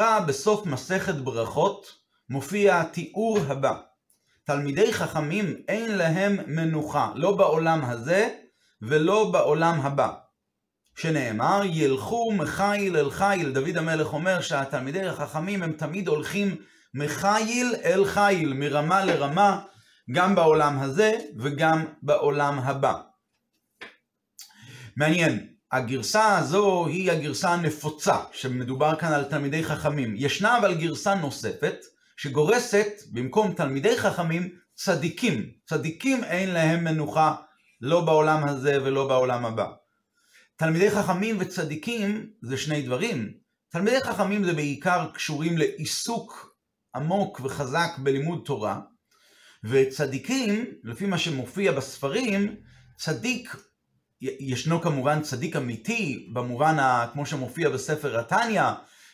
בגמרא בסוף מסכת ברכות מופיע התיאור הבא: תלמידי חכמים אין להם מנוחה, לא בעולם הזה ולא בעולם הבא. שנאמר, ילכו מחיל אל חיל. דוד המלך אומר שהתלמידי החכמים הם תמיד הולכים מחיל אל חיל, מרמה לרמה, גם בעולם הזה וגם בעולם הבא. מעניין, הגרסה הזו היא הגרסה הנפוצה, שמדובר כאן על תלמידי חכמים. ישנה אבל גרסה נוספת, שגורסת במקום תלמידי חכמים, צדיקים. צדיקים אין להם מנוחה, לא בעולם הזה ולא בעולם הבא. תלמידי חכמים וצדיקים זה שני דברים. תלמידי חכמים זה בעיקר קשורים לעיסוק עמוק וחזק בלימוד תורה, וצדיקים, לפי מה שמופיע בספרים, צדיק, ישנו כמובן צדיק אמיתי, במובן ה, כמו שמופיע בספר התניא,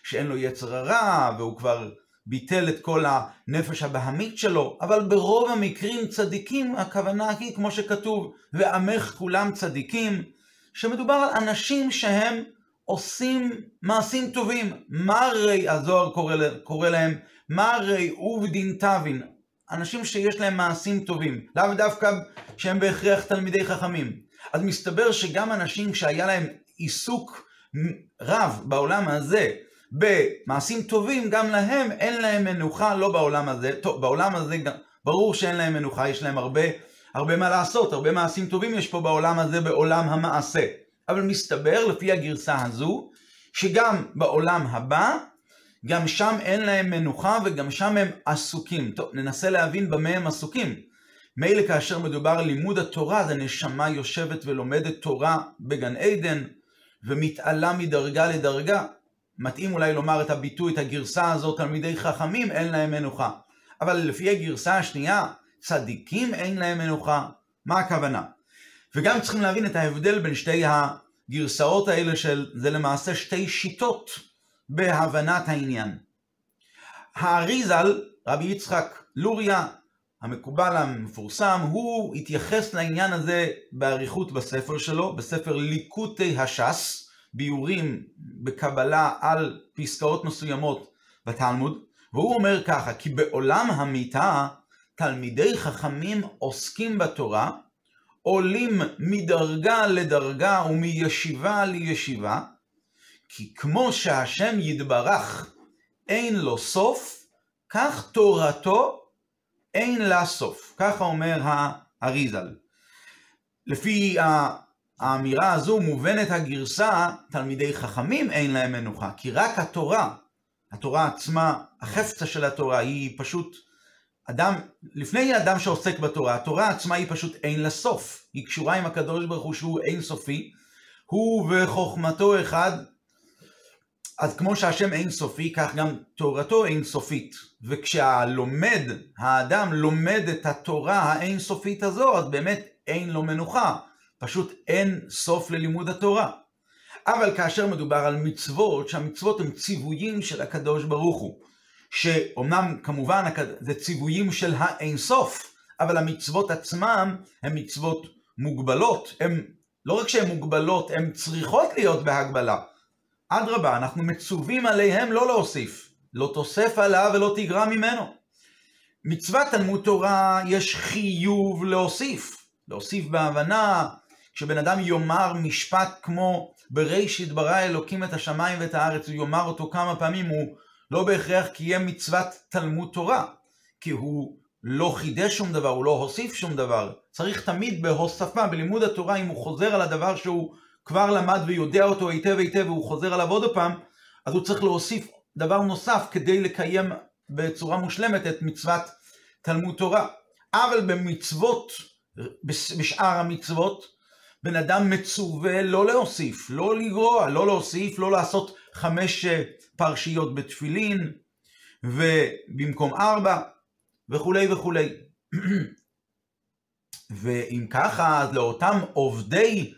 שאין לו יצר הרע, והוא כבר ביטל את כל הנפש הבהמית שלו, אבל ברוב המקרים צדיקים, הכוונה היא, כמו שכתוב, ועמך כולם צדיקים, שמדובר על אנשים שהם עושים מעשים טובים. מה הרי הזוהר קורא, קורא להם? מה הרי עובדין תבין? אנשים שיש להם מעשים טובים, לאו דווקא שהם בהכרח תלמידי חכמים. אז מסתבר שגם אנשים שהיה להם עיסוק רב בעולם הזה במעשים טובים, גם להם אין להם מנוחה לא בעולם הזה. טוב, בעולם הזה ברור שאין להם מנוחה, יש להם הרבה, הרבה מה לעשות, הרבה מעשים טובים יש פה בעולם הזה, בעולם המעשה. אבל מסתבר, לפי הגרסה הזו, שגם בעולם הבא, גם שם אין להם מנוחה וגם שם הם עסוקים. טוב, ננסה להבין במה הם עסוקים. מילא כאשר מדובר על לימוד התורה, אז הנשמה יושבת ולומדת תורה בגן עדן, ומתעלה מדרגה לדרגה. מתאים אולי לומר את הביטוי, את הגרסה הזאת, תלמידי חכמים אין להם מנוחה. אבל לפי הגרסה השנייה, צדיקים אין להם מנוחה. מה הכוונה? וגם צריכים להבין את ההבדל בין שתי הגרסאות האלה של, זה למעשה שתי שיטות בהבנת העניין. האריזל, רבי יצחק לוריה, המקובל המפורסם, הוא התייחס לעניין הזה באריכות בספר שלו, בספר ליקוטי הש"ס, ביורים בקבלה על פסקאות מסוימות בתלמוד, והוא אומר ככה, כי בעולם המיתה תלמידי חכמים עוסקים בתורה, עולים מדרגה לדרגה ומישיבה לישיבה, כי כמו שהשם יתברך אין לו סוף, כך תורתו אין לה סוף. ככה אומר האריזל. לפי האמירה הזו מובנת הגרסה, תלמידי חכמים אין להם מנוחה, כי רק התורה, התורה עצמה, החפצה של התורה היא פשוט אדם, לפני אדם שעוסק בתורה, התורה עצמה היא פשוט אין לה סוף. היא קשורה עם הקדוש ברוך הוא שהוא אין סופי. הוא וחוכמתו אחד, אז כמו שהשם אין סופי, כך גם תורתו אין סופית. וכשהלומד, האדם לומד את התורה האין סופית הזו, אז באמת אין לו מנוחה. פשוט אין סוף ללימוד התורה. אבל כאשר מדובר על מצוות, שהמצוות הן ציוויים של הקדוש ברוך הוא. שאומנם כמובן זה ציוויים של האינסוף, אבל המצוות עצמם הן מצוות מוגבלות. הן, לא רק שהן מוגבלות, הן צריכות להיות בהגבלה. אדרבה, אנחנו מצווים עליהם לא להוסיף. לא תוסף עליו ולא תגרע ממנו. מצוות תלמוד תורה יש חיוב להוסיף. להוסיף בהבנה, כשבן אדם יאמר משפט כמו בראשית ברא אלוקים את השמיים ואת הארץ, הוא יאמר אותו כמה פעמים, הוא לא בהכרח קיים מצוות תלמוד תורה, כי הוא לא חידש שום דבר, הוא לא הוסיף שום דבר. צריך תמיד בהוספה, בלימוד התורה, אם הוא חוזר על הדבר שהוא כבר למד ויודע אותו היטב היטב והוא חוזר עליו עוד פעם, אז הוא צריך להוסיף דבר נוסף כדי לקיים בצורה מושלמת את מצוות תלמוד תורה. אבל במצוות, בשאר המצוות, בן אדם מצווה לא להוסיף, לא לגרוע, לא להוסיף, לא לעשות חמש אה, פרשיות בתפילין, ובמקום ארבע, וכולי וכולי. ואם ככה, אז לאותם עובדי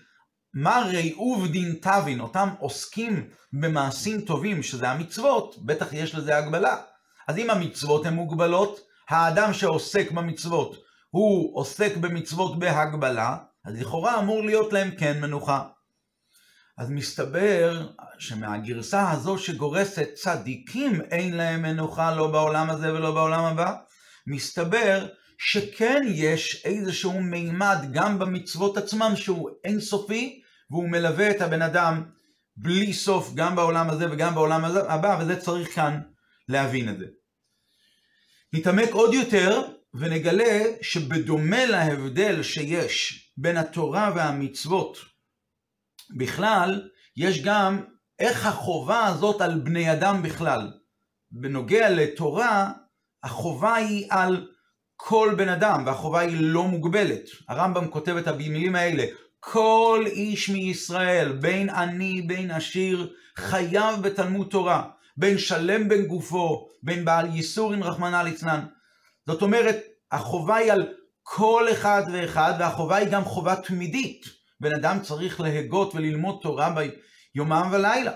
מרי עובדין תבין, אותם עוסקים במעשים טובים, שזה המצוות, בטח יש לזה הגבלה. אז אם המצוות הן מוגבלות, האדם שעוסק במצוות, הוא עוסק במצוות בהגבלה, אז לכאורה אמור להיות להם כן מנוחה. אז מסתבר שמהגרסה הזו שגורסת צדיקים אין להם מנוחה לא בעולם הזה ולא בעולם הבא, מסתבר שכן יש איזשהו מימד גם במצוות עצמם שהוא אינסופי, והוא מלווה את הבן אדם בלי סוף גם בעולם הזה וגם בעולם הבא, וזה צריך כאן להבין את זה. נתעמק עוד יותר ונגלה שבדומה להבדל שיש בין התורה והמצוות בכלל, יש גם איך החובה הזאת על בני אדם בכלל. בנוגע לתורה, החובה היא על כל בן אדם, והחובה היא לא מוגבלת. הרמב"ם כותב את המילים האלה, כל איש מישראל, בין עני בין עשיר, חייב בתלמוד תורה, בין שלם בין גופו, בין בעל ייסורין רחמנא ליצנן. זאת אומרת, החובה היא על כל אחד ואחד, והחובה היא גם חובה תמידית. בן אדם צריך להגות וללמוד תורה ביומם ולילה.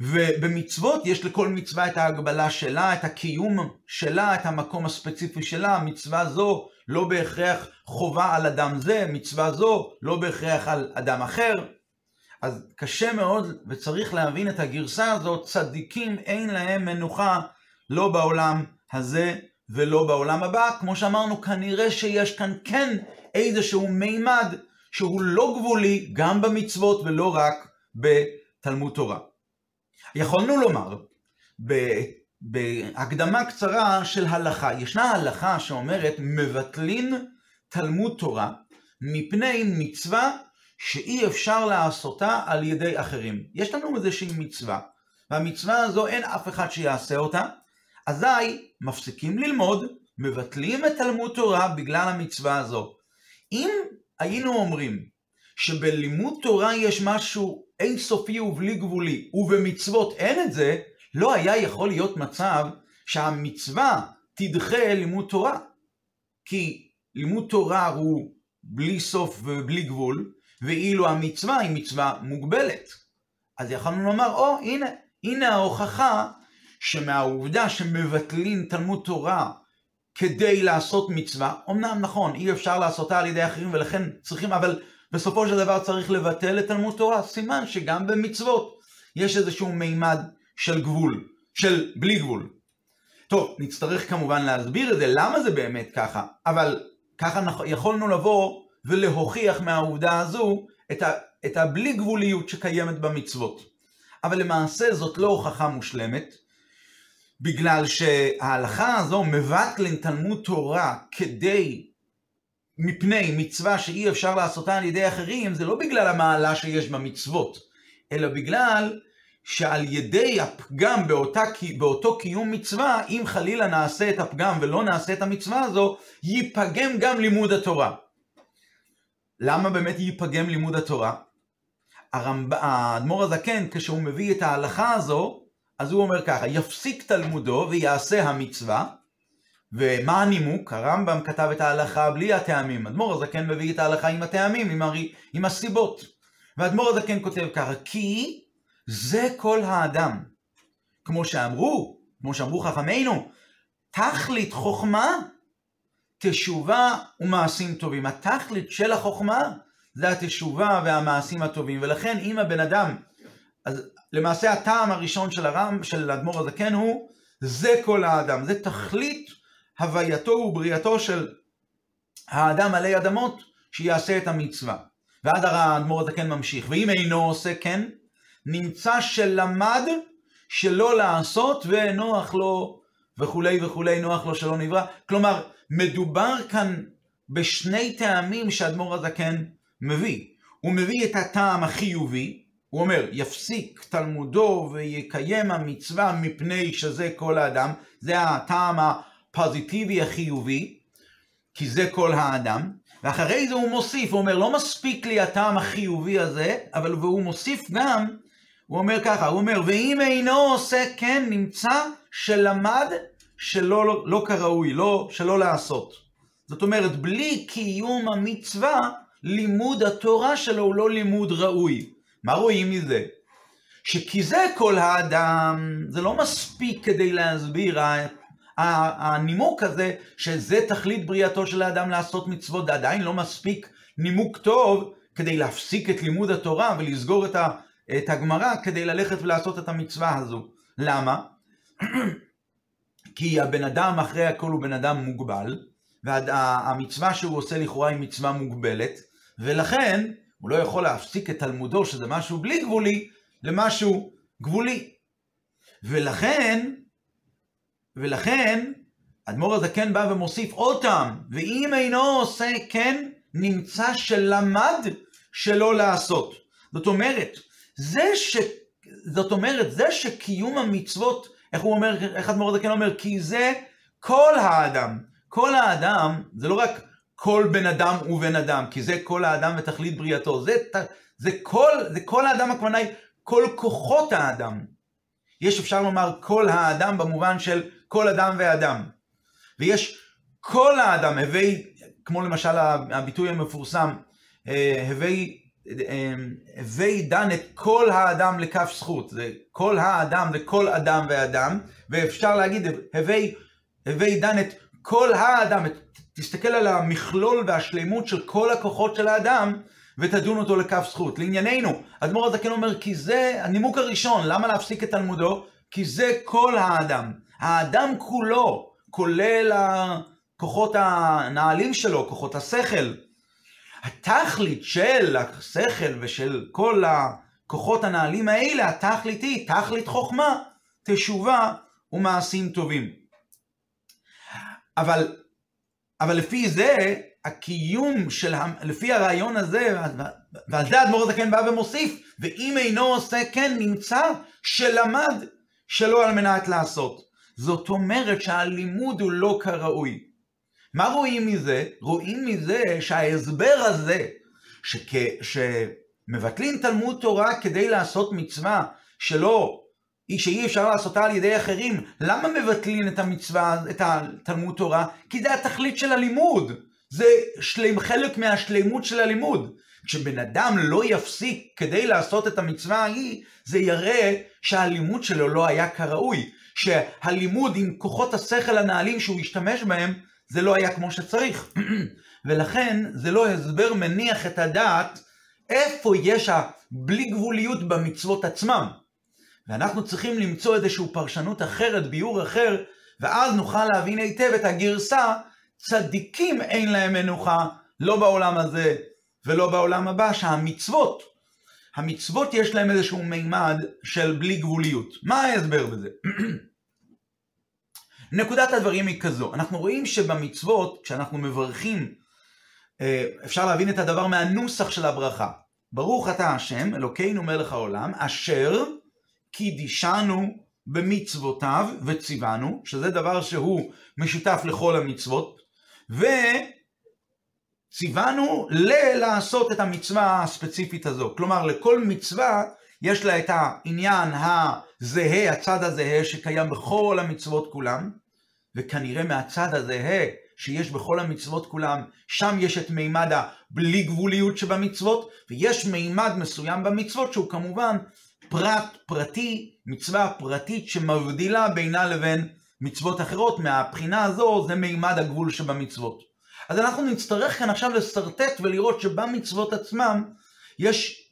ובמצוות יש לכל מצווה את ההגבלה שלה, את הקיום שלה, את המקום הספציפי שלה. מצווה זו לא בהכרח חובה על אדם זה, מצווה זו לא בהכרח על אדם אחר. אז קשה מאוד וצריך להבין את הגרסה הזאת, צדיקים אין להם מנוחה לא בעולם הזה ולא בעולם הבא. כמו שאמרנו, כנראה שיש כאן כן איזשהו מימד שהוא לא גבולי גם במצוות ולא רק בתלמוד תורה. יכולנו לומר בהקדמה קצרה של הלכה, ישנה הלכה שאומרת מבטלין תלמוד תורה מפני מצווה שאי אפשר לעשותה על ידי אחרים. יש לנו איזושהי מצווה, והמצווה הזו אין אף אחד שיעשה אותה, אזי מפסיקים ללמוד, מבטלים את תלמוד תורה בגלל המצווה הזו. אם היינו אומרים שבלימוד תורה יש משהו אינסופי ובלי גבולי, ובמצוות אין את זה, לא היה יכול להיות מצב שהמצווה תדחה לימוד תורה. כי לימוד תורה הוא בלי סוף ובלי גבול, ואילו המצווה היא מצווה מוגבלת. אז יכולנו לומר, או, oh, הנה, הנה ההוכחה שמהעובדה שמבטלים תלמוד תורה כדי לעשות מצווה, אמנם נכון, אי אפשר לעשותה על ידי אחרים ולכן צריכים, אבל בסופו של דבר צריך לבטל את תלמוד תורה, סימן שגם במצוות יש איזשהו מימד של גבול, של בלי גבול. טוב, נצטרך כמובן להסביר את זה, למה זה באמת ככה, אבל ככה יכולנו לבוא ולהוכיח מהעובדה הזו את, ה, את הבלי גבוליות שקיימת במצוות. אבל למעשה זאת לא הוכחה מושלמת, בגלל שההלכה הזו מבטלן תלמוד תורה כדי, מפני מצווה שאי אפשר לעשותה על ידי אחרים, זה לא בגלל המעלה שיש במצוות, אלא בגלל שעל ידי הפגם באותה, באותו קיום מצווה, אם חלילה נעשה את הפגם ולא נעשה את המצווה הזו, ייפגם גם לימוד התורה. למה באמת ייפגם לימוד התורה? האדמו"ר הזקן, כשהוא מביא את ההלכה הזו, אז הוא אומר ככה, יפסיק תלמודו ויעשה המצווה, ומה הנימוק? הרמב"ם כתב את ההלכה בלי הטעמים. אדמו"ר הזקן מביא את ההלכה עם הטעמים, עם, הרי, עם הסיבות. ואדמו"ר הזקן כותב ככה, כי זה כל האדם. כמו שאמרו, כמו שאמרו חכמינו, תכלית חוכמה, תשובה ומעשים טובים. התכלית של החוכמה זה התשובה והמעשים הטובים. ולכן אם הבן אדם, אז למעשה הטעם הראשון של הרם, של האדמו"ר הזקן הוא, זה כל האדם. זה תכלית הווייתו ובריאתו של האדם עלי אדמות, שיעשה את המצווה. ועד האדמו"ר הזקן ממשיך. ואם אינו עושה כן, נמצא שלמד שלא לעשות ונוח לו וכולי וכולי, נוח לו שלא נברא. כלומר, מדובר כאן בשני טעמים שאדמו"ר הזקן מביא. הוא מביא את הטעם החיובי, הוא אומר, יפסיק תלמודו ויקיים המצווה מפני שזה כל האדם, זה הטעם הפוזיטיבי החיובי, כי זה כל האדם, ואחרי זה הוא מוסיף, הוא אומר, לא מספיק לי הטעם החיובי הזה, אבל והוא מוסיף גם הוא אומר ככה, הוא אומר, ואם אינו עושה כן, נמצא שלמד שלא לא, לא כראוי, לא, שלא לעשות. זאת אומרת, בלי קיום המצווה, לימוד התורה שלו הוא לא לימוד ראוי. מה רואים מזה? שכי זה כל האדם, זה לא מספיק כדי להסביר, הנימוק הזה, שזה תכלית בריאתו של האדם לעשות מצוות, זה עדיין לא מספיק נימוק טוב כדי להפסיק את לימוד התורה ולסגור את, את הגמרא כדי ללכת ולעשות את המצווה הזו. למה? כי הבן אדם אחרי הכל הוא בן אדם מוגבל, והמצווה שהוא עושה לכאורה היא מצווה מוגבלת, ולכן הוא לא יכול להפסיק את תלמודו, שזה משהו בלי גבולי, למשהו גבולי. ולכן, ולכן, אדמו"ר הזקן בא ומוסיף עוד טעם, ואם אינו עושה כן, נמצא שלמד שלא לעשות. זאת אומרת, זה ש... זאת אומרת, זה שקיום המצוות, איך הוא אומר, איך אדמו"ר הזקן אומר, כי זה כל האדם. כל האדם, זה לא רק כל בן אדם ובן אדם, כי זה כל האדם ותכלית בריאתו. זה, זה, כל, זה כל האדם, הכוונה היא כל כוחות האדם. יש אפשר לומר כל האדם במובן של כל אדם ואדם. ויש כל האדם, הווי, כמו למשל הביטוי המפורסם, אה, הווי, אה, הווי דן את כל האדם לכף זכות. זה כל האדם זה כל אדם ואדם, ואפשר להגיד הווי, הווי דן את כל האדם, תסתכל על המכלול והשלימות של כל הכוחות של האדם, ותדון אותו לכף זכות. לענייננו, אדמו"ר הזקן אומר, כי זה הנימוק הראשון, למה להפסיק את תלמודו? כי זה כל האדם. האדם כולו, כולל הכוחות הנעלים שלו, כוחות השכל. התכלית של השכל ושל כל הכוחות הנעלים האלה, התכלית היא תכלית חוכמה, תשובה ומעשים טובים. אבל, אבל לפי זה, הקיום של, לפי הרעיון הזה, ועל זה האדמו"ר הזקן בא ומוסיף, ואם אינו עושה כן, נמצא שלמד שלא על מנת לעשות. זאת אומרת שהלימוד הוא לא כראוי. מה רואים מזה? רואים מזה שההסבר הזה, שכ... שמבטלים תלמוד תורה כדי לעשות מצווה שלא, שאי אפשר לעשותה על ידי אחרים, למה מבטלים את המצווה, את התלמוד תורה? כי זה התכלית של הלימוד. זה שלם, חלק מהשלימות של הלימוד. כשבן אדם לא יפסיק כדי לעשות את המצווה ההיא, זה יראה שהלימוד שלו לא היה כראוי. שהלימוד עם כוחות השכל הנעלים שהוא השתמש בהם, זה לא היה כמו שצריך. ולכן זה לא הסבר מניח את הדעת איפה יש הבלי גבוליות במצוות עצמם. ואנחנו צריכים למצוא איזושהי פרשנות אחרת, ביאור אחר, ואז נוכל להבין היטב את הגרסה, צדיקים אין להם מנוחה, לא בעולם הזה ולא בעולם הבא, שהמצוות, המצוות יש להם איזשהו מימד של בלי גבוליות. מה ההסבר בזה? נקודת הדברים היא כזו, אנחנו רואים שבמצוות, כשאנחנו מברכים, אה, אפשר להבין את הדבר מהנוסח של הברכה. ברוך אתה השם, אלוקינו מלך העולם, אשר קידישנו במצוותיו וציוונו, שזה דבר שהוא משותף לכל המצוות, וציוונו ללעשות את המצווה הספציפית הזו. כלומר, לכל מצווה יש לה את העניין הזהה, הצד הזהה, שקיים בכל המצוות כולם, וכנראה מהצד הזהה שיש בכל המצוות כולם, שם יש את מימד הבלי גבוליות שבמצוות, ויש מימד מסוים במצוות שהוא כמובן פרט פרטי, מצווה פרטית שמבדילה בינה לבין מצוות אחרות, מהבחינה הזו זה מימד הגבול שבמצוות. אז אנחנו נצטרך כאן עכשיו לשרטט ולראות שבמצוות עצמם יש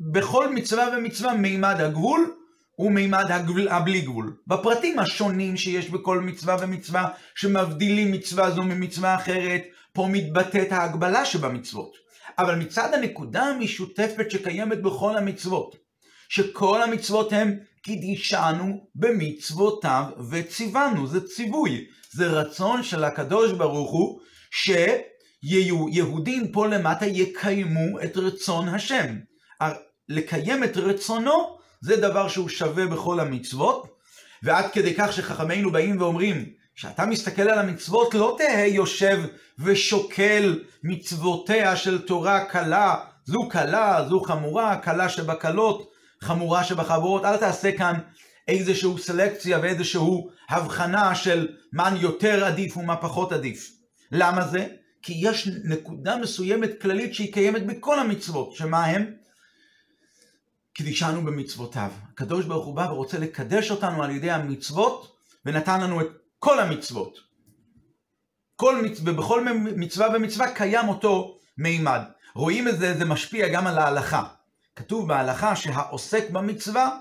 בכל מצווה ומצווה מימד הגבול ומימד הגבול, הבלי גבול. בפרטים השונים שיש בכל מצווה ומצווה שמבדילים מצווה זו ממצווה אחרת, פה מתבטאת ההגבלה שבמצוות. אבל מצד הנקודה המשותפת שקיימת בכל המצוות, שכל המצוות הן קידישנו במצוותיו וציוונו, זה ציווי, זה רצון של הקדוש ברוך הוא שיהודים פה למטה יקיימו את רצון השם. לקיים את רצונו זה דבר שהוא שווה בכל המצוות, ועד כדי כך שחכמינו באים ואומרים, כשאתה מסתכל על המצוות לא תהא יושב ושוקל מצוותיה של תורה קלה, זו קלה, זו חמורה, קלה שבקלות, חמורה שבחברות, אל תעשה כאן איזושהי סלקציה ואיזושהי הבחנה של מה יותר עדיף ומה פחות עדיף. למה זה? כי יש נקודה מסוימת כללית שהיא קיימת בכל המצוות, שמה הם? קדישנו במצוותיו. הקדוש ברוך הוא בא ורוצה לקדש אותנו על ידי המצוות, ונתן לנו את כל המצוות. כל מצווה, בכל מצווה ומצווה קיים אותו מימד. רואים את זה, זה משפיע גם על ההלכה. כתוב בהלכה שהעוסק במצווה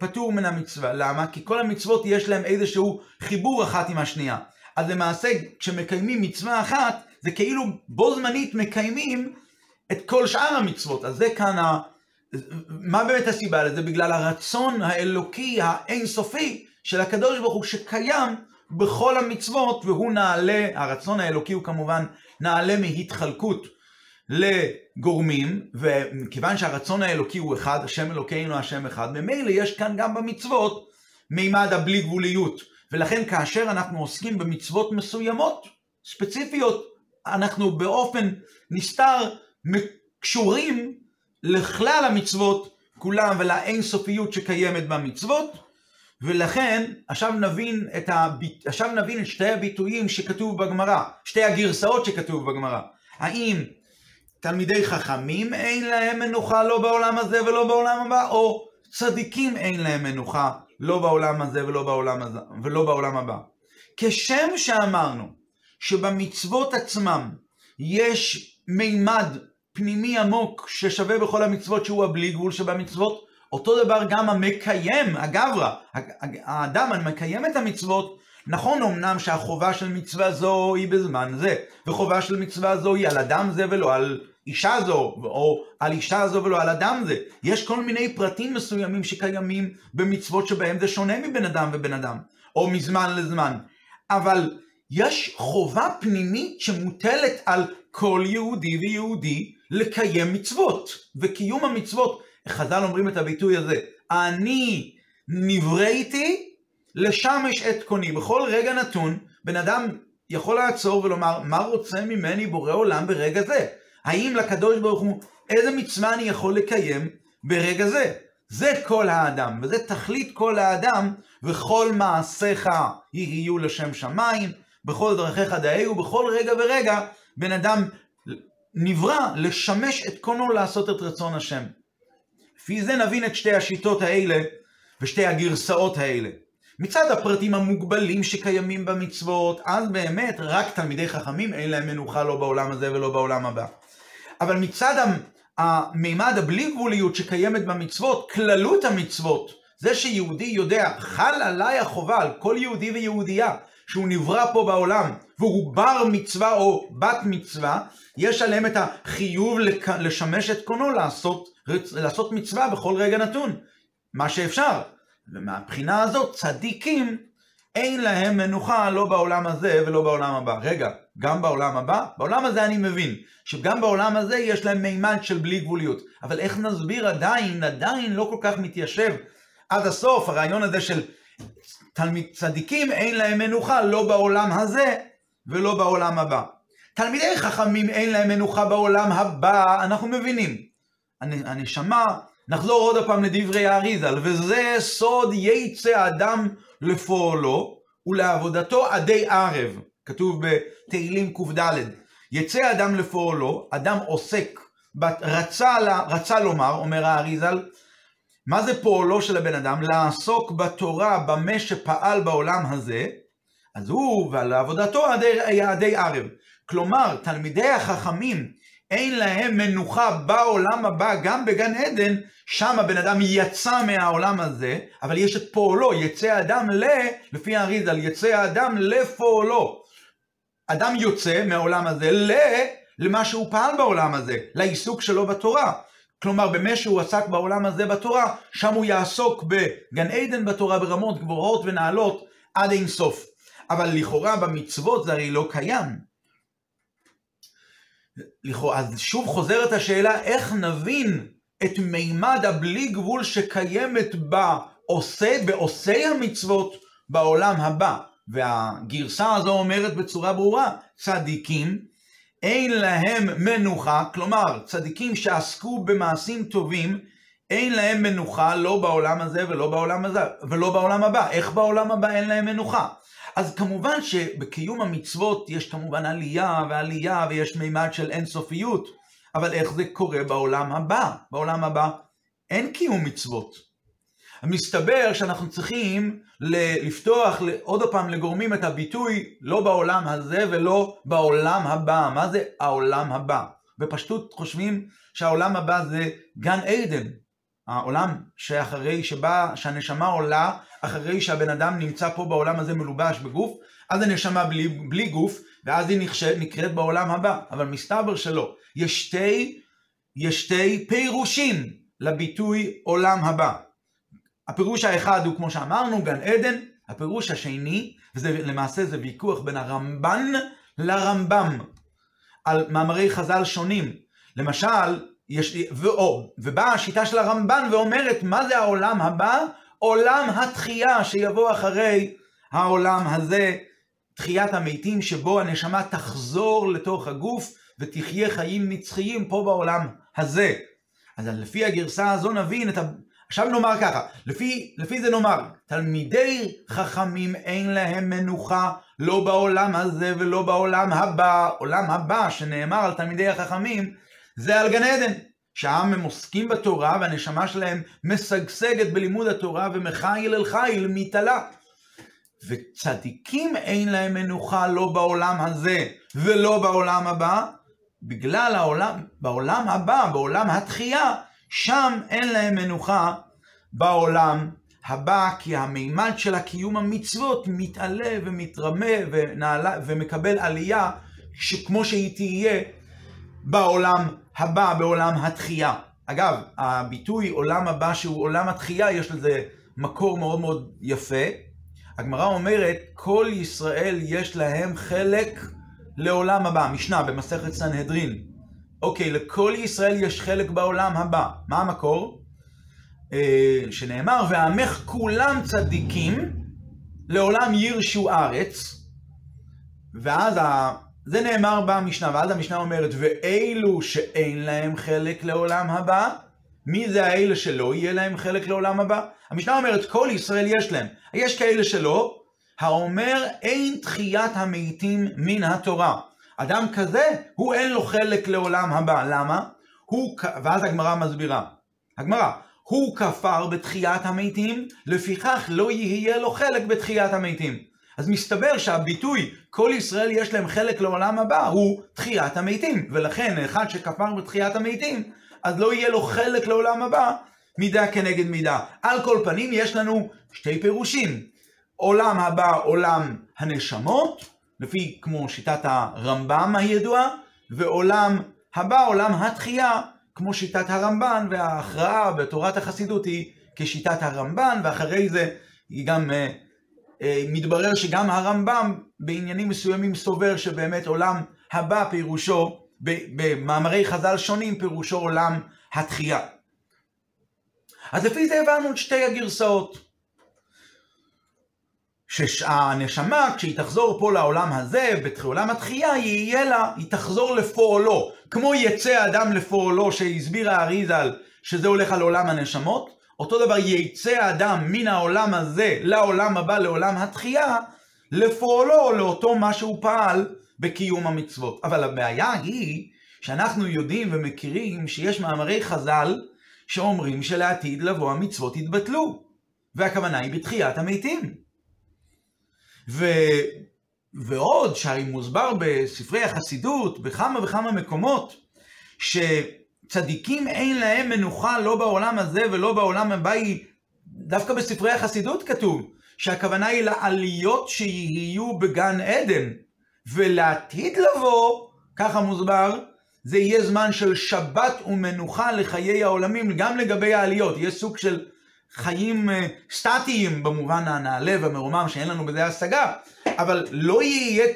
פטור מן המצווה. למה? כי כל המצוות יש להם איזשהו חיבור אחת עם השנייה. אז למעשה, כשמקיימים מצווה אחת, זה כאילו בו זמנית מקיימים את כל שאר המצוות. אז זה כאן ה... מה באמת הסיבה לזה? בגלל הרצון האלוקי האינסופי של הקדוש ברוך הוא שקיים בכל המצוות, והוא נעלה, הרצון האלוקי הוא כמובן נעלה מהתחלקות לגורמים, ומכיוון שהרצון האלוקי הוא אחד, השם אלוקינו השם אחד, ממילא יש כאן גם במצוות מימד הבלי גבוליות. ולכן כאשר אנחנו עוסקים במצוות מסוימות, ספציפיות, אנחנו באופן נסתר קשורים לכלל המצוות כולם ולאינסופיות שקיימת במצוות, ולכן עכשיו נבין את, הביט... עכשיו נבין את שתי הביטויים שכתוב בגמרא, שתי הגרסאות שכתוב בגמרא. האם תלמידי חכמים אין להם מנוחה לא בעולם הזה ולא בעולם הבא, או צדיקים אין להם מנוחה לא בעולם הזה ולא בעולם, הזה, ולא בעולם הבא. כשם שאמרנו שבמצוות עצמם יש מימד פנימי עמוק ששווה בכל המצוות שהוא הבלי גבול שבמצוות, אותו דבר גם המקיים, הגברא, האדם המקיים את המצוות, נכון אמנם שהחובה של מצווה זו היא בזמן זה, וחובה של מצווה זו היא על אדם זה ולא על אישה זו, או על אישה זו ולא על אדם זה. יש כל מיני פרטים מסוימים שקיימים במצוות שבהם זה שונה מבן אדם ובן אדם, או מזמן לזמן. אבל יש חובה פנימית שמוטלת על כל יהודי ויהודי לקיים מצוות. וקיום המצוות, חז"ל אומרים את הביטוי הזה, אני נבראתי לשמש את קוני. בכל רגע נתון, בן אדם יכול לעצור ולומר, מה רוצה ממני בורא עולם ברגע זה? האם לקדוש ברוך הוא, איזה מצווה אני יכול לקיים ברגע זה? זה כל האדם, וזה תכלית כל האדם, וכל מעשיך יהיו לשם שמיים, בכל דרכיך דאהו, בכל רגע ורגע, בן אדם נברא לשמש את קונו לעשות את רצון השם. לפי זה נבין את שתי השיטות האלה ושתי הגרסאות האלה. מצד הפרטים המוגבלים שקיימים במצוות, אז באמת רק תלמידי חכמים אין להם מנוחה לא בעולם הזה ולא בעולם הבא. אבל מצד המימד הבלי גבוליות שקיימת במצוות, כללות המצוות, זה שיהודי יודע, חל עליי החובה, על כל יהודי ויהודייה, שהוא נברא פה בעולם, והוא בר מצווה או בת מצווה, יש עליהם את החיוב לשמש את קונו לעשות, לעשות מצווה בכל רגע נתון, מה שאפשר. ומהבחינה הזאת, צדיקים, אין להם מנוחה לא בעולם הזה ולא בעולם הבא. רגע, גם בעולם הבא? בעולם הזה אני מבין, שגם בעולם הזה יש להם מימד של בלי גבוליות. אבל איך נסביר עדיין, עדיין לא כל כך מתיישב עד הסוף, הרעיון הזה של תלמיד צדיקים אין להם מנוחה לא בעולם הזה ולא בעולם הבא. תלמידי חכמים אין להם מנוחה בעולם הבא, אנחנו מבינים. הנשמה, נחזור עוד פעם לדברי האריזל, וזה סוד יצא אדם לפועלו ולעבודתו עדי ערב. כתוב בתהילים קד. יצא אדם לפועלו, אדם עוסק, רצה, רצה לומר, אומר האריזל, מה זה פועלו של הבן אדם? לעסוק בתורה במה שפעל בעולם הזה, אז הוא ועל עבודתו עדי ערב. כלומר, תלמידי החכמים, אין להם מנוחה בעולם הבא, גם בגן עדן, שם הבן אדם יצא מהעולם הזה, אבל יש את פועלו, יצא אדם ל... לפי האריזל, יצא האדם לפועלו. אדם יוצא מהעולם הזה ל... למה שהוא פעל בעולם הזה, לעיסוק שלו בתורה. כלומר, במה שהוא עסק בעולם הזה בתורה, שם הוא יעסוק בגן עדן בתורה ברמות גבוהות ונעלות עד אין סוף. אבל לכאורה במצוות זה הרי לא קיים. לכאורה, אז שוב חוזרת השאלה, איך נבין את מימד הבלי גבול שקיימת בעושה, בעושי המצוות בעולם הבא? והגרסה הזו אומרת בצורה ברורה, צדיקים אין להם מנוחה, כלומר צדיקים שעסקו במעשים טובים, אין להם מנוחה לא בעולם הזה ולא בעולם הזה ולא בעולם הבא. איך בעולם הבא אין להם מנוחה? אז כמובן שבקיום המצוות יש כמובן עלייה ועלייה ויש מימד של אינסופיות, אבל איך זה קורה בעולם הבא? בעולם הבא אין קיום מצוות. מסתבר שאנחנו צריכים לפתוח עוד פעם לגורמים את הביטוי לא בעולם הזה ולא בעולם הבא. מה זה העולם הבא? בפשטות חושבים שהעולם הבא זה גן עדן. העולם שאחרי שבא, שהנשמה עולה אחרי שהבן אדם נמצא פה בעולם הזה מלובש בגוף, אז הנשמה בלי, בלי גוף, ואז היא נחשב, נקראת בעולם הבא. אבל מסתבר שלא. יש שתי, יש שתי פירושים לביטוי עולם הבא. הפירוש האחד הוא כמו שאמרנו, גן עדן, הפירוש השני, ולמעשה זה ויכוח בין הרמב"ן לרמב"ם, על מאמרי חז"ל שונים. למשל, יש, ואו, ובאה השיטה של הרמב"ן ואומרת, מה זה העולם הבא? עולם התחייה שיבוא אחרי העולם הזה, תחיית המתים, שבו הנשמה תחזור לתוך הגוף ותחיה חיים נצחיים פה בעולם הזה. אז לפי הגרסה הזו נבין את ה... עכשיו נאמר ככה, לפי, לפי זה נאמר, תלמידי חכמים אין להם מנוחה לא בעולם הזה ולא בעולם הבא. עולם הבא שנאמר על תלמידי החכמים זה על גן עדן. שהעם הם עוסקים בתורה והנשמה שלהם משגשגת בלימוד התורה ומחיל אל חיל מתעלה. וצדיקים אין להם מנוחה לא בעולם הזה ולא בעולם הבא, בגלל העולם, בעולם הבא, בעולם התחייה, שם אין להם מנוחה בעולם הבא, כי המימד של הקיום המצוות מתעלה ומתרמה ונעלה, ומקבל עלייה כמו שהיא תהיה בעולם הבא, בעולם התחייה. אגב, הביטוי עולם הבא שהוא עולם התחייה, יש לזה מקור מאוד מאוד יפה. הגמרא אומרת, כל ישראל יש להם חלק לעולם הבא. משנה במסכת סנהדרין. אוקיי, לכל ישראל יש חלק בעולם הבא. מה המקור? אה, שנאמר, ועמך כולם צדיקים, לעולם ירשו ארץ. ואז ה... זה נאמר במשנה, ואז המשנה אומרת, ואלו שאין להם חלק לעולם הבא, מי זה האלה שלא יהיה להם חלק לעולם הבא? המשנה אומרת, כל ישראל יש להם. יש כאלה שלא, האומר, אין תחיית המתים מן התורה. אדם כזה, הוא אין לו חלק לעולם הבא. למה? הוא, ואז הגמרא מסבירה. הגמרא, הוא כפר בתחיית המתים, לפיכך לא יהיה לו חלק בתחיית המתים. אז מסתבר שהביטוי כל ישראל יש להם חלק לעולם הבא הוא תחיית המתים, ולכן אחד שכפר בתחיית המתים, אז לא יהיה לו חלק לעולם הבא מידה כנגד מידה. על כל פנים יש לנו שתי פירושים. עולם הבא עולם הנשמות, לפי כמו שיטת הרמב"ם הידועה, ועולם הבא עולם התחייה, כמו שיטת הרמב"ן, וההכרעה בתורת החסידות היא כשיטת הרמב"ן, ואחרי זה היא גם uh, אה, מתברר שגם הרמב"ם בעניינים מסוימים סובר שבאמת עולם הבא פירושו, במאמרי חז"ל שונים פירושו עולם התחייה. אז לפי זה הבנו את שתי הגרסאות. שהנשמה, כשהיא תחזור פה לעולם הזה, בעולם התחייה, יהיה לה, היא תחזור לפועלו. כמו יצא אדם לפועלו שהסביר האריזל, שזה הולך על עולם הנשמות, אותו דבר יצא האדם מן העולם הזה לעולם הבא, לעולם התחייה, לפועלו לאותו מה שהוא פעל בקיום המצוות. אבל הבעיה היא שאנחנו יודעים ומכירים שיש מאמרי חז"ל שאומרים שלעתיד לבוא המצוות יתבטלו, והכוונה היא בתחיית המתים. ו... ועוד שהרי מוסבר בספרי החסידות בכמה וכמה מקומות, ש... צדיקים אין להם מנוחה לא בעולם הזה ולא בעולם הבא, היא דווקא בספרי החסידות כתוב שהכוונה היא לעליות שיהיו בגן עדן, ולעתיד לבוא, ככה מוסבר, זה יהיה זמן של שבת ומנוחה לחיי העולמים, גם לגבי העליות, יהיה סוג של חיים אה, סטטיים במובן הנעלה והמרומם שאין לנו בזה השגה, אבל לא יהיה,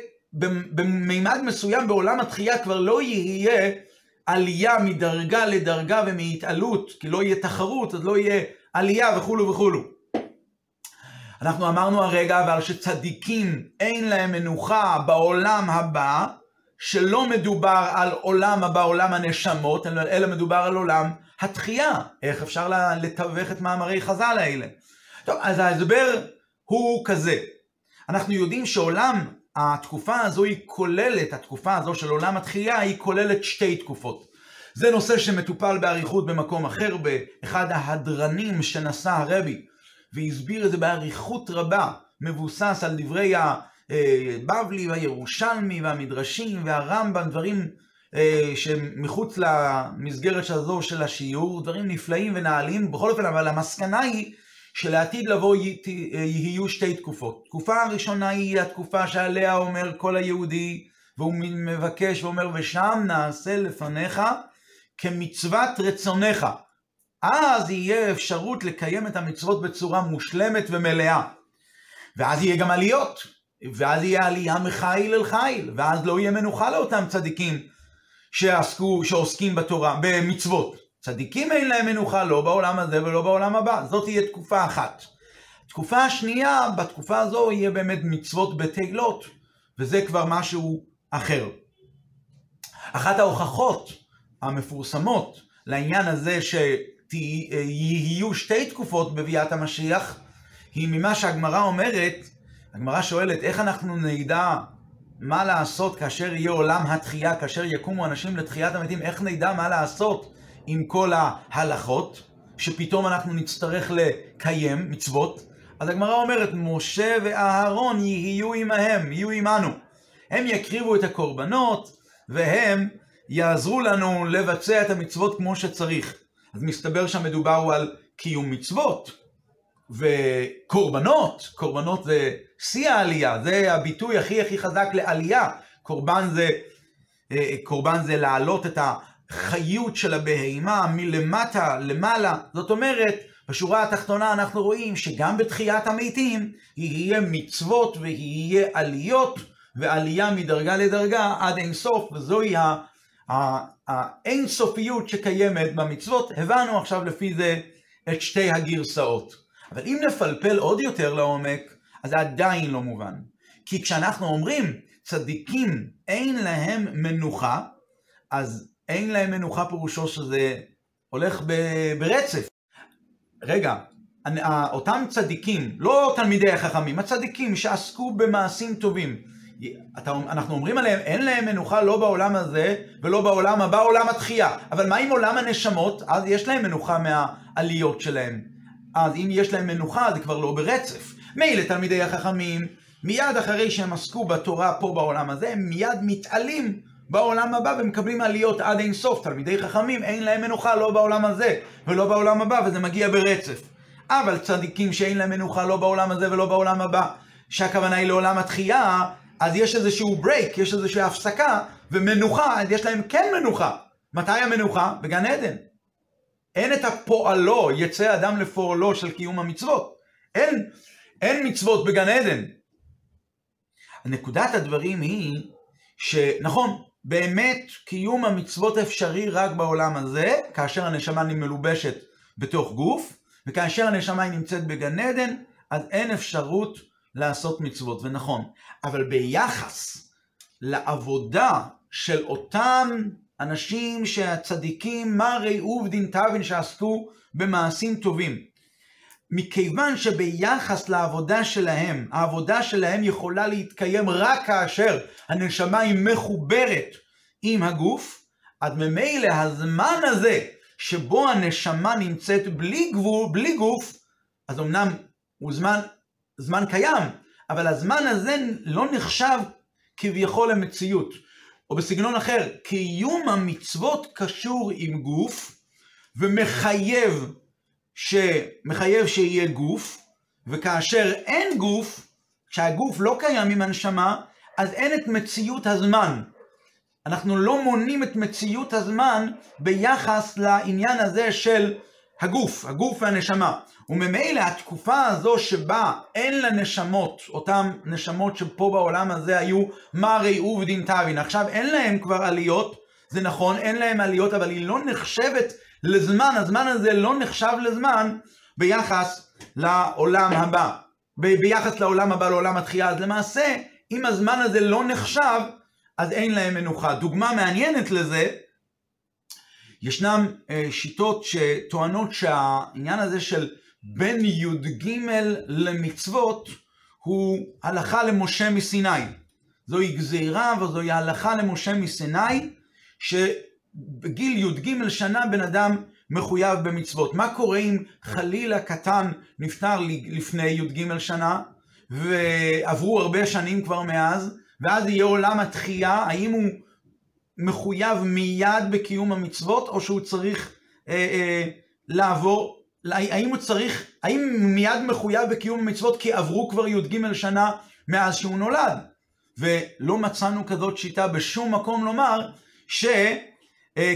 במימד מסוים בעולם התחייה כבר לא יהיה עלייה מדרגה לדרגה ומהתעלות, כי לא יהיה תחרות, אז לא יהיה עלייה וכולו וכולו. אנחנו אמרנו הרגע אבל שצדיקים אין להם מנוחה בעולם הבא, שלא מדובר על עולם הבא, עולם הנשמות, אלא מדובר על עולם התחייה. איך אפשר לתווך את מאמרי חז"ל האלה? טוב, אז ההסבר הוא כזה. אנחנו יודעים שעולם התקופה הזו היא כוללת, התקופה הזו של עולם התחייה היא כוללת שתי תקופות. זה נושא שמטופל באריכות במקום אחר, באחד ההדרנים שנשא הרבי, והסביר את זה באריכות רבה, מבוסס על דברי הבבלי והירושלמי והמדרשים והרמב"ם, דברים אה, שמחוץ למסגרת הזו של השיעור, דברים נפלאים ונעלים, בכל אופן, אבל המסקנה היא שלעתיד לבוא יהיו שתי תקופות. תקופה הראשונה היא התקופה שעליה אומר כל היהודי, והוא מבקש ואומר, ושם נעשה לפניך כמצוות רצונך. אז יהיה אפשרות לקיים את המצוות בצורה מושלמת ומלאה. ואז יהיה גם עליות, ואז יהיה עלייה מחיל אל חיל, ואז לא יהיה מנוחה לאותם צדיקים שעסקו, שעוסקים בתורה, במצוות. צדיקים אין להם מנוחה לא בעולם הזה ולא בעולם הבא. זאת תהיה תקופה אחת. תקופה השנייה, בתקופה הזו יהיה באמת מצוות בתהילות, וזה כבר משהו אחר. אחת ההוכחות המפורסמות לעניין הזה שיהיו שתי תקופות בביאת המשיח, היא ממה שהגמרא אומרת, הגמרא שואלת איך אנחנו נדע מה לעשות כאשר יהיה עולם התחייה, כאשר יקומו אנשים לתחיית המתים, איך נדע מה לעשות עם כל ההלכות, שפתאום אנחנו נצטרך לקיים מצוות. אז הגמרא אומרת, משה ואהרון יהיו עמהם, יהיו עמנו. הם יקריבו את הקורבנות, והם יעזרו לנו לבצע את המצוות כמו שצריך. אז מסתבר שהמדובר על קיום מצוות. וקורבנות, קורבנות זה שיא העלייה, זה הביטוי הכי הכי חזק לעלייה. קורבן זה, אה, קורבן זה להעלות את החיות של הבהימה מלמטה למעלה. זאת אומרת, בשורה התחתונה אנחנו רואים שגם בתחיית המתים יהיה מצוות ויהיה עליות ועלייה מדרגה לדרגה עד אין סוף, וזוהי האינסופיות שקיימת במצוות. הבנו עכשיו לפי זה את שתי הגרסאות. אבל אם נפלפל עוד יותר לעומק, אז זה עדיין לא מובן. כי כשאנחנו אומרים צדיקים אין להם מנוחה, אז אין להם מנוחה פירושו שזה הולך ברצף. רגע, אותם צדיקים, לא תלמידי החכמים, הצדיקים שעסקו במעשים טובים, אנחנו אומרים עליהם, אין להם מנוחה לא בעולם הזה ולא בעולם הבא, עולם התחייה. אבל מה עם עולם הנשמות? אז יש להם מנוחה מהעליות שלהם. אז אם יש להם מנוחה זה כבר לא ברצף. מילא תלמידי החכמים, מיד אחרי שהם עסקו בתורה פה בעולם הזה, הם מיד מתעלים בעולם הבא ומקבלים עליות עד אין סוף. תלמידי חכמים אין להם מנוחה לא בעולם הזה ולא בעולם הבא וזה מגיע ברצף. אבל צדיקים שאין להם מנוחה לא בעולם הזה ולא בעולם הבא, שהכוונה היא לעולם התחייה, אז יש איזשהו ברייק, יש איזושהי הפסקה, ומנוחה, אז יש להם כן מנוחה. מתי המנוחה? בגן עדן. אין את הפועלו, יצא אדם לפועלו של קיום המצוות. אין, אין מצוות בגן עדן. נקודת הדברים היא שנכון, באמת קיום המצוות אפשרי רק בעולם הזה, כאשר הנשמה מלובשת בתוך גוף, וכאשר הנשמה היא נמצאת בגן עדן, אז אין אפשרות לעשות מצוות, ונכון. אבל ביחס לעבודה של אותם אנשים שהצדיקים, מרי עובדין תבין שעסקו במעשים טובים. מכיוון שביחס לעבודה שלהם, העבודה שלהם יכולה להתקיים רק כאשר הנשמה היא מחוברת עם הגוף, אז ממילא הזמן הזה שבו הנשמה נמצאת בלי גבול, בלי גוף, אז אמנם הוא זמן, זמן קיים, אבל הזמן הזה לא נחשב כביכול למציאות. או בסגנון אחר, קיום המצוות קשור עם גוף ומחייב ש... מחייב שיהיה גוף, וכאשר אין גוף, כשהגוף לא קיים עם הנשמה, אז אין את מציאות הזמן. אנחנו לא מונים את מציאות הזמן ביחס לעניין הזה של הגוף, הגוף והנשמה. וממילא התקופה הזו שבה אין לנשמות, אותן נשמות שפה בעולם הזה היו מרי עובדין תבין, עכשיו אין להם כבר עליות, זה נכון, אין להם עליות, אבל היא לא נחשבת לזמן, הזמן הזה לא נחשב לזמן ביחס לעולם הבא. ב- ביחס לעולם הבא, לעולם התחייה, אז למעשה, אם הזמן הזה לא נחשב, אז אין להם מנוחה. דוגמה מעניינת לזה, ישנם אה, שיטות שטוענות שהעניין הזה של בין י"ג למצוות הוא הלכה למשה מסיני. זוהי גזירה וזוהי הלכה למשה מסיני, שבגיל י"ג שנה בן אדם מחויב במצוות. מה קורה אם חלילה קטן נפטר לפני י"ג שנה, ועברו הרבה שנים כבר מאז, ואז יהיה עולם התחייה, האם הוא מחויב מיד בקיום המצוות, או שהוא צריך אה, אה, לעבור, האם הוא צריך, האם מיד מחויב בקיום המצוות כי עברו כבר י"ג שנה מאז שהוא נולד? ולא מצאנו כזאת שיטה בשום מקום לומר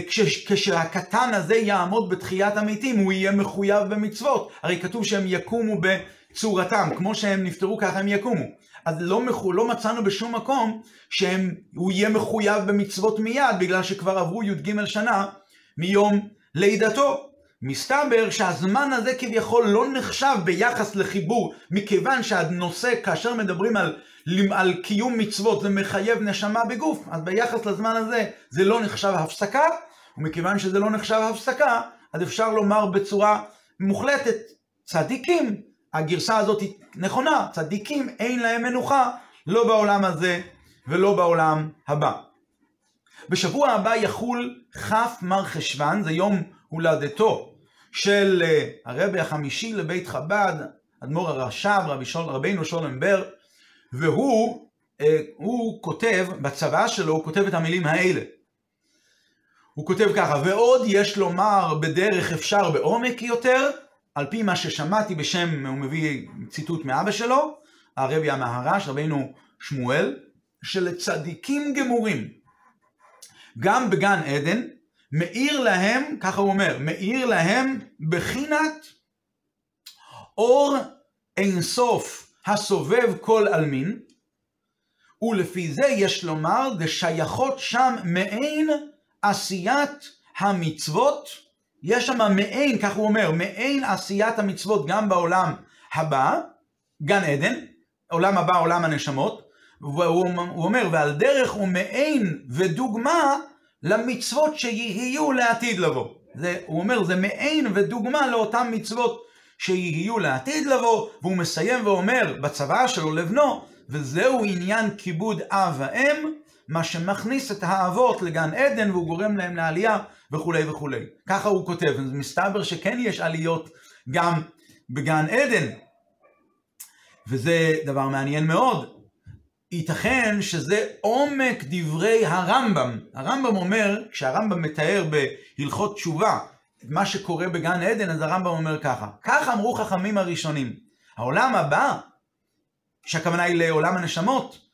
שכשהקטן אה, הזה יעמוד בתחיית המתים הוא יהיה מחויב במצוות. הרי כתוב שהם יקומו בצורתם, כמו שהם נפטרו ככה הם יקומו. אז לא, לא מצאנו בשום מקום שהוא יהיה מחויב במצוות מיד, בגלל שכבר עברו י"ג שנה מיום לידתו. מסתבר שהזמן הזה כביכול לא נחשב ביחס לחיבור, מכיוון שהנושא, כאשר מדברים על, על קיום מצוות, זה מחייב נשמה בגוף, אז ביחס לזמן הזה זה לא נחשב הפסקה, ומכיוון שזה לא נחשב הפסקה, אז אפשר לומר בצורה מוחלטת, צדיקים, הגרסה הזאת היא נכונה, צדיקים אין להם מנוחה, לא בעולם הזה ולא בעולם הבא. בשבוע הבא יחול כ' מר חשוון, זה יום הולדתו של אה, הרבי החמישי לבית חב"ד, אדמו"ר הרש"ב, רבי שול, רבינו שולם בר, והוא אה, הוא כותב, בצבא שלו הוא כותב את המילים האלה. הוא כותב ככה, ועוד יש לומר בדרך אפשר בעומק יותר, על פי מה ששמעתי בשם, הוא מביא ציטוט מאבא שלו, הרבי המהר"ש, רבינו שמואל, שלצדיקים גמורים, גם בגן עדן, מאיר להם, ככה הוא אומר, מאיר להם בחינת אור אינסוף הסובב כל עלמין, ולפי זה יש לומר, דשייכות שם מעין עשיית המצוות, יש שם מעין, כך הוא אומר, מעין עשיית המצוות גם בעולם הבא, גן עדן, עולם הבא, עולם הנשמות, והוא אומר, ועל דרך הוא מעין ודוגמה למצוות שיהיו לעתיד לבוא. זה, הוא אומר, זה מעין ודוגמה לאותן מצוות שיהיו לעתיד לבוא, והוא מסיים ואומר בצוואה שלו לבנו, וזהו עניין כיבוד אב ואם, מה שמכניס את האבות לגן עדן והוא גורם להם לעלייה וכולי וכולי. ככה הוא כותב, מסתבר שכן יש עליות גם בגן עדן. וזה דבר מעניין מאוד, ייתכן שזה עומק דברי הרמב"ם. הרמב"ם אומר, כשהרמב"ם מתאר בהלכות תשובה את מה שקורה בגן עדן, אז הרמב"ם אומר ככה, כך אמרו חכמים הראשונים, העולם הבא, שהכוונה היא לעולם הנשמות,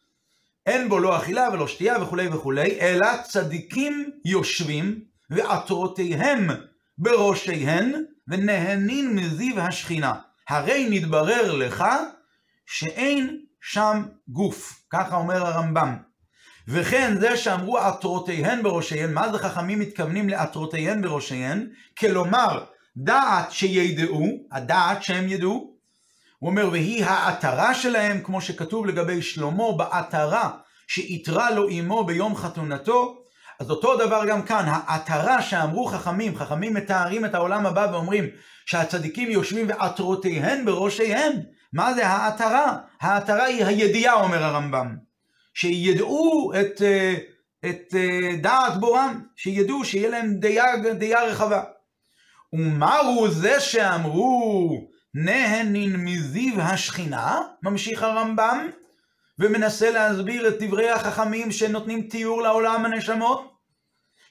אין בו לא אכילה ולא שתייה וכולי וכולי, אלא צדיקים יושבים ועטרותיהם בראשיהן ונהנין מזיו השכינה. הרי נתברר לך שאין שם גוף, ככה אומר הרמב"ם. וכן זה שאמרו עטרותיהן בראשיהן, מה זה חכמים מתכוונים לעטרותיהן בראשיהן? כלומר, דעת שידעו, הדעת שהם ידעו, הוא אומר, והיא העטרה שלהם, כמו שכתוב לגבי שלמה, בעטרה שאיתרה לו אמו ביום חתונתו, אז אותו דבר גם כאן, העטרה שאמרו חכמים, חכמים מתארים את העולם הבא ואומרים שהצדיקים יושבים ועטרותיהן בראשיהם, מה זה העטרה? העטרה היא הידיעה, אומר הרמב"ם. שידעו את, אה, את אה, דעת בורם, שידעו, שיהיה להם דעה, דעה רחבה. ומהו זה שאמרו נהנין מזיו השכינה, ממשיך הרמב"ם, ומנסה להסביר את דברי החכמים שנותנים תיאור לעולם הנשמות,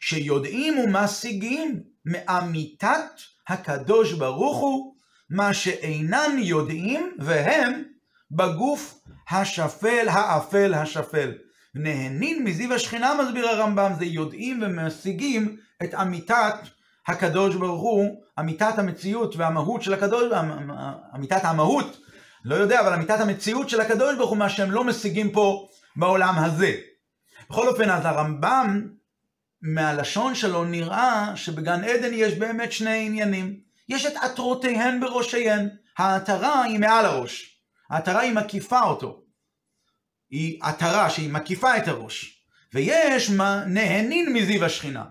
שיודעים ומשיגים מאמיתת הקדוש ברוך הוא מה שאינן יודעים, והם בגוף השפל, האפל, השפל. נהנין מזיו השכינה, מסביר הרמב"ם, זה יודעים ומשיגים את אמיתת הקדוש ברוך הוא, אמיתת המציאות והמהות של הקדוש, אמיתת המהות, לא יודע, אבל אמיתת המציאות של הקדוש ברוך הוא, מה שהם לא משיגים פה בעולם הזה. בכל אופן, אז הרמב"ם, מהלשון שלו נראה שבגן עדן יש באמת שני עניינים. יש את עטרותיהן בראשיהן. העטרה היא מעל הראש. העטרה היא מקיפה אותו. היא עטרה שהיא מקיפה את הראש. ויש מה נהנין מזיו השכינה.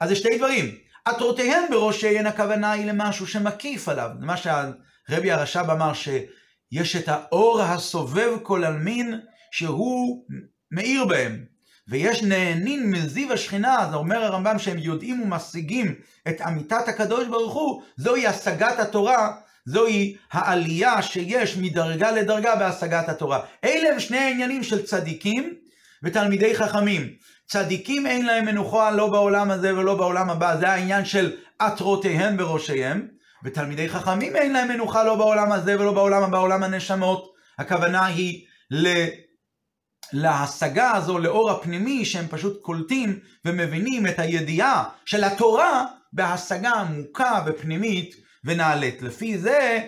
אז זה שתי דברים. עטרותיהן בראשיהן הכוונה היא למשהו שמקיף עליו. מה שהרבי הרש"ב אמר שיש את האור הסובב כל עלמין שהוא מאיר בהם. ויש נהנין מזיו השכינה, אז אומר הרמב"ם שהם יודעים ומשיגים את אמיתת הקדוש ברוך הוא, זוהי השגת התורה, זוהי העלייה שיש מדרגה לדרגה בהשגת התורה. אלה הם שני העניינים של צדיקים ותלמידי חכמים. צדיקים אין להם מנוחה לא בעולם הזה ולא בעולם הבא, זה העניין של עטרותיהם בראשיהם, ותלמידי חכמים אין להם מנוחה לא בעולם הזה ולא בעולם הבא, בעולם הנשמות. הכוונה היא ל... להשגה הזו, לאור הפנימי, שהם פשוט קולטים ומבינים את הידיעה של התורה בהשגה עמוקה ופנימית ונעלית. לפי זה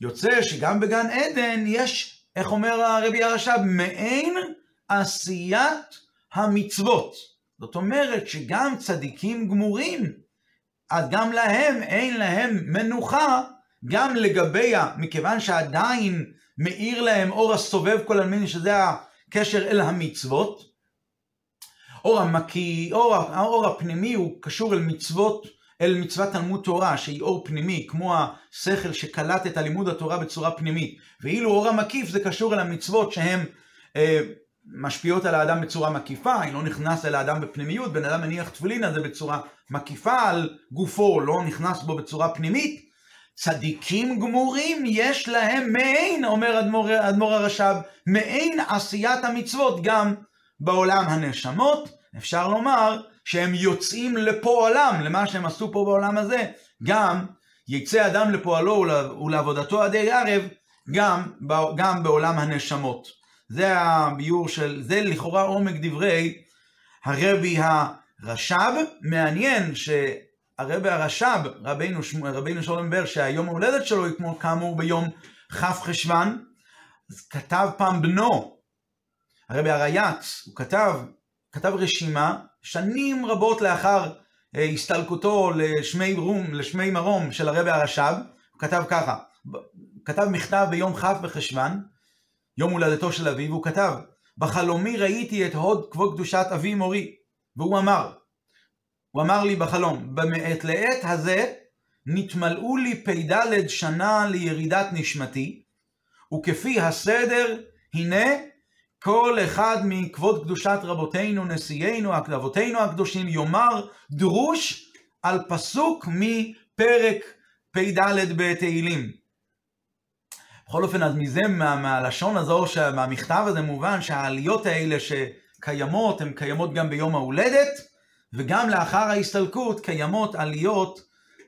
יוצא שגם בגן עדן יש, איך אומר הרבי הרש"ב, מעין עשיית המצוות. זאת אומרת שגם צדיקים גמורים, אז גם להם אין להם מנוחה, גם לגביה, מכיוון שעדיין מאיר להם אור הסובב כל הלמיני, שזה הקשר אל המצוות. אור המקיא, אור, האור הפנימי הוא קשור אל מצוות, אל מצוות תלמוד תורה, שהיא אור פנימי, כמו השכל שקלט את הלימוד התורה בצורה פנימית. ואילו אור המקיף זה קשור אל המצוות שהן אה, משפיעות על האדם בצורה מקיפה, היא לא נכנס אל האדם בפנימיות, בן אדם מניח תפילין הזה בצורה מקיפה על גופו, לא נכנס בו בצורה פנימית. צדיקים גמורים יש להם מעין, אומר אדמו"ר, אדמו"ר הרש"ב, מעין עשיית המצוות גם בעולם הנשמות. אפשר לומר שהם יוצאים לפועלם, למה שהם עשו פה בעולם הזה, גם יצא אדם לפועלו ולעבודתו עדי ערב, גם, גם בעולם הנשמות. זה הביור של, זה לכאורה עומק דברי הרבי הרש"ב. מעניין שהרבי הרש"ב, רבינו, רבינו שלום בר, שהיום ההולדת שלו היא כמו כאמור ביום כ' חשוון, אז כתב פעם בנו, הרבי הרייץ, הוא כתב, כתב רשימה, שנים רבות לאחר אה, הסתלקותו לשמי רום, לשמי מרום של הרבי הרש"ב, הוא כתב ככה, כתב מכתב ביום כ' בחשוון, יום הולדתו של אביו, הוא כתב, בחלומי ראיתי את הוד כבוד קדושת אבי מורי, והוא אמר, הוא אמר לי בחלום, במעת לעת הזה נתמלאו לי פ"ד שנה לירידת נשמתי, וכפי הסדר, הנה כל אחד מכבוד קדושת רבותינו, נשיאינו, אבותינו הקדושים, יאמר דרוש על פסוק מפרק פ"ד בתהילים. בכל אופן, אז מזה, מה, מהלשון הזו, מהמכתב הזה מובן שהעליות האלה שקיימות, הן קיימות גם ביום ההולדת, וגם לאחר ההסתלקות קיימות עליות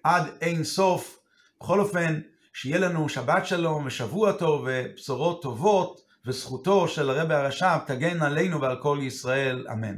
עד אין סוף. בכל אופן, שיהיה לנו שבת שלום ושבוע טוב ובשורות טובות, וזכותו של הרבי הרש"ב תגן עלינו ועל כל ישראל, אמן.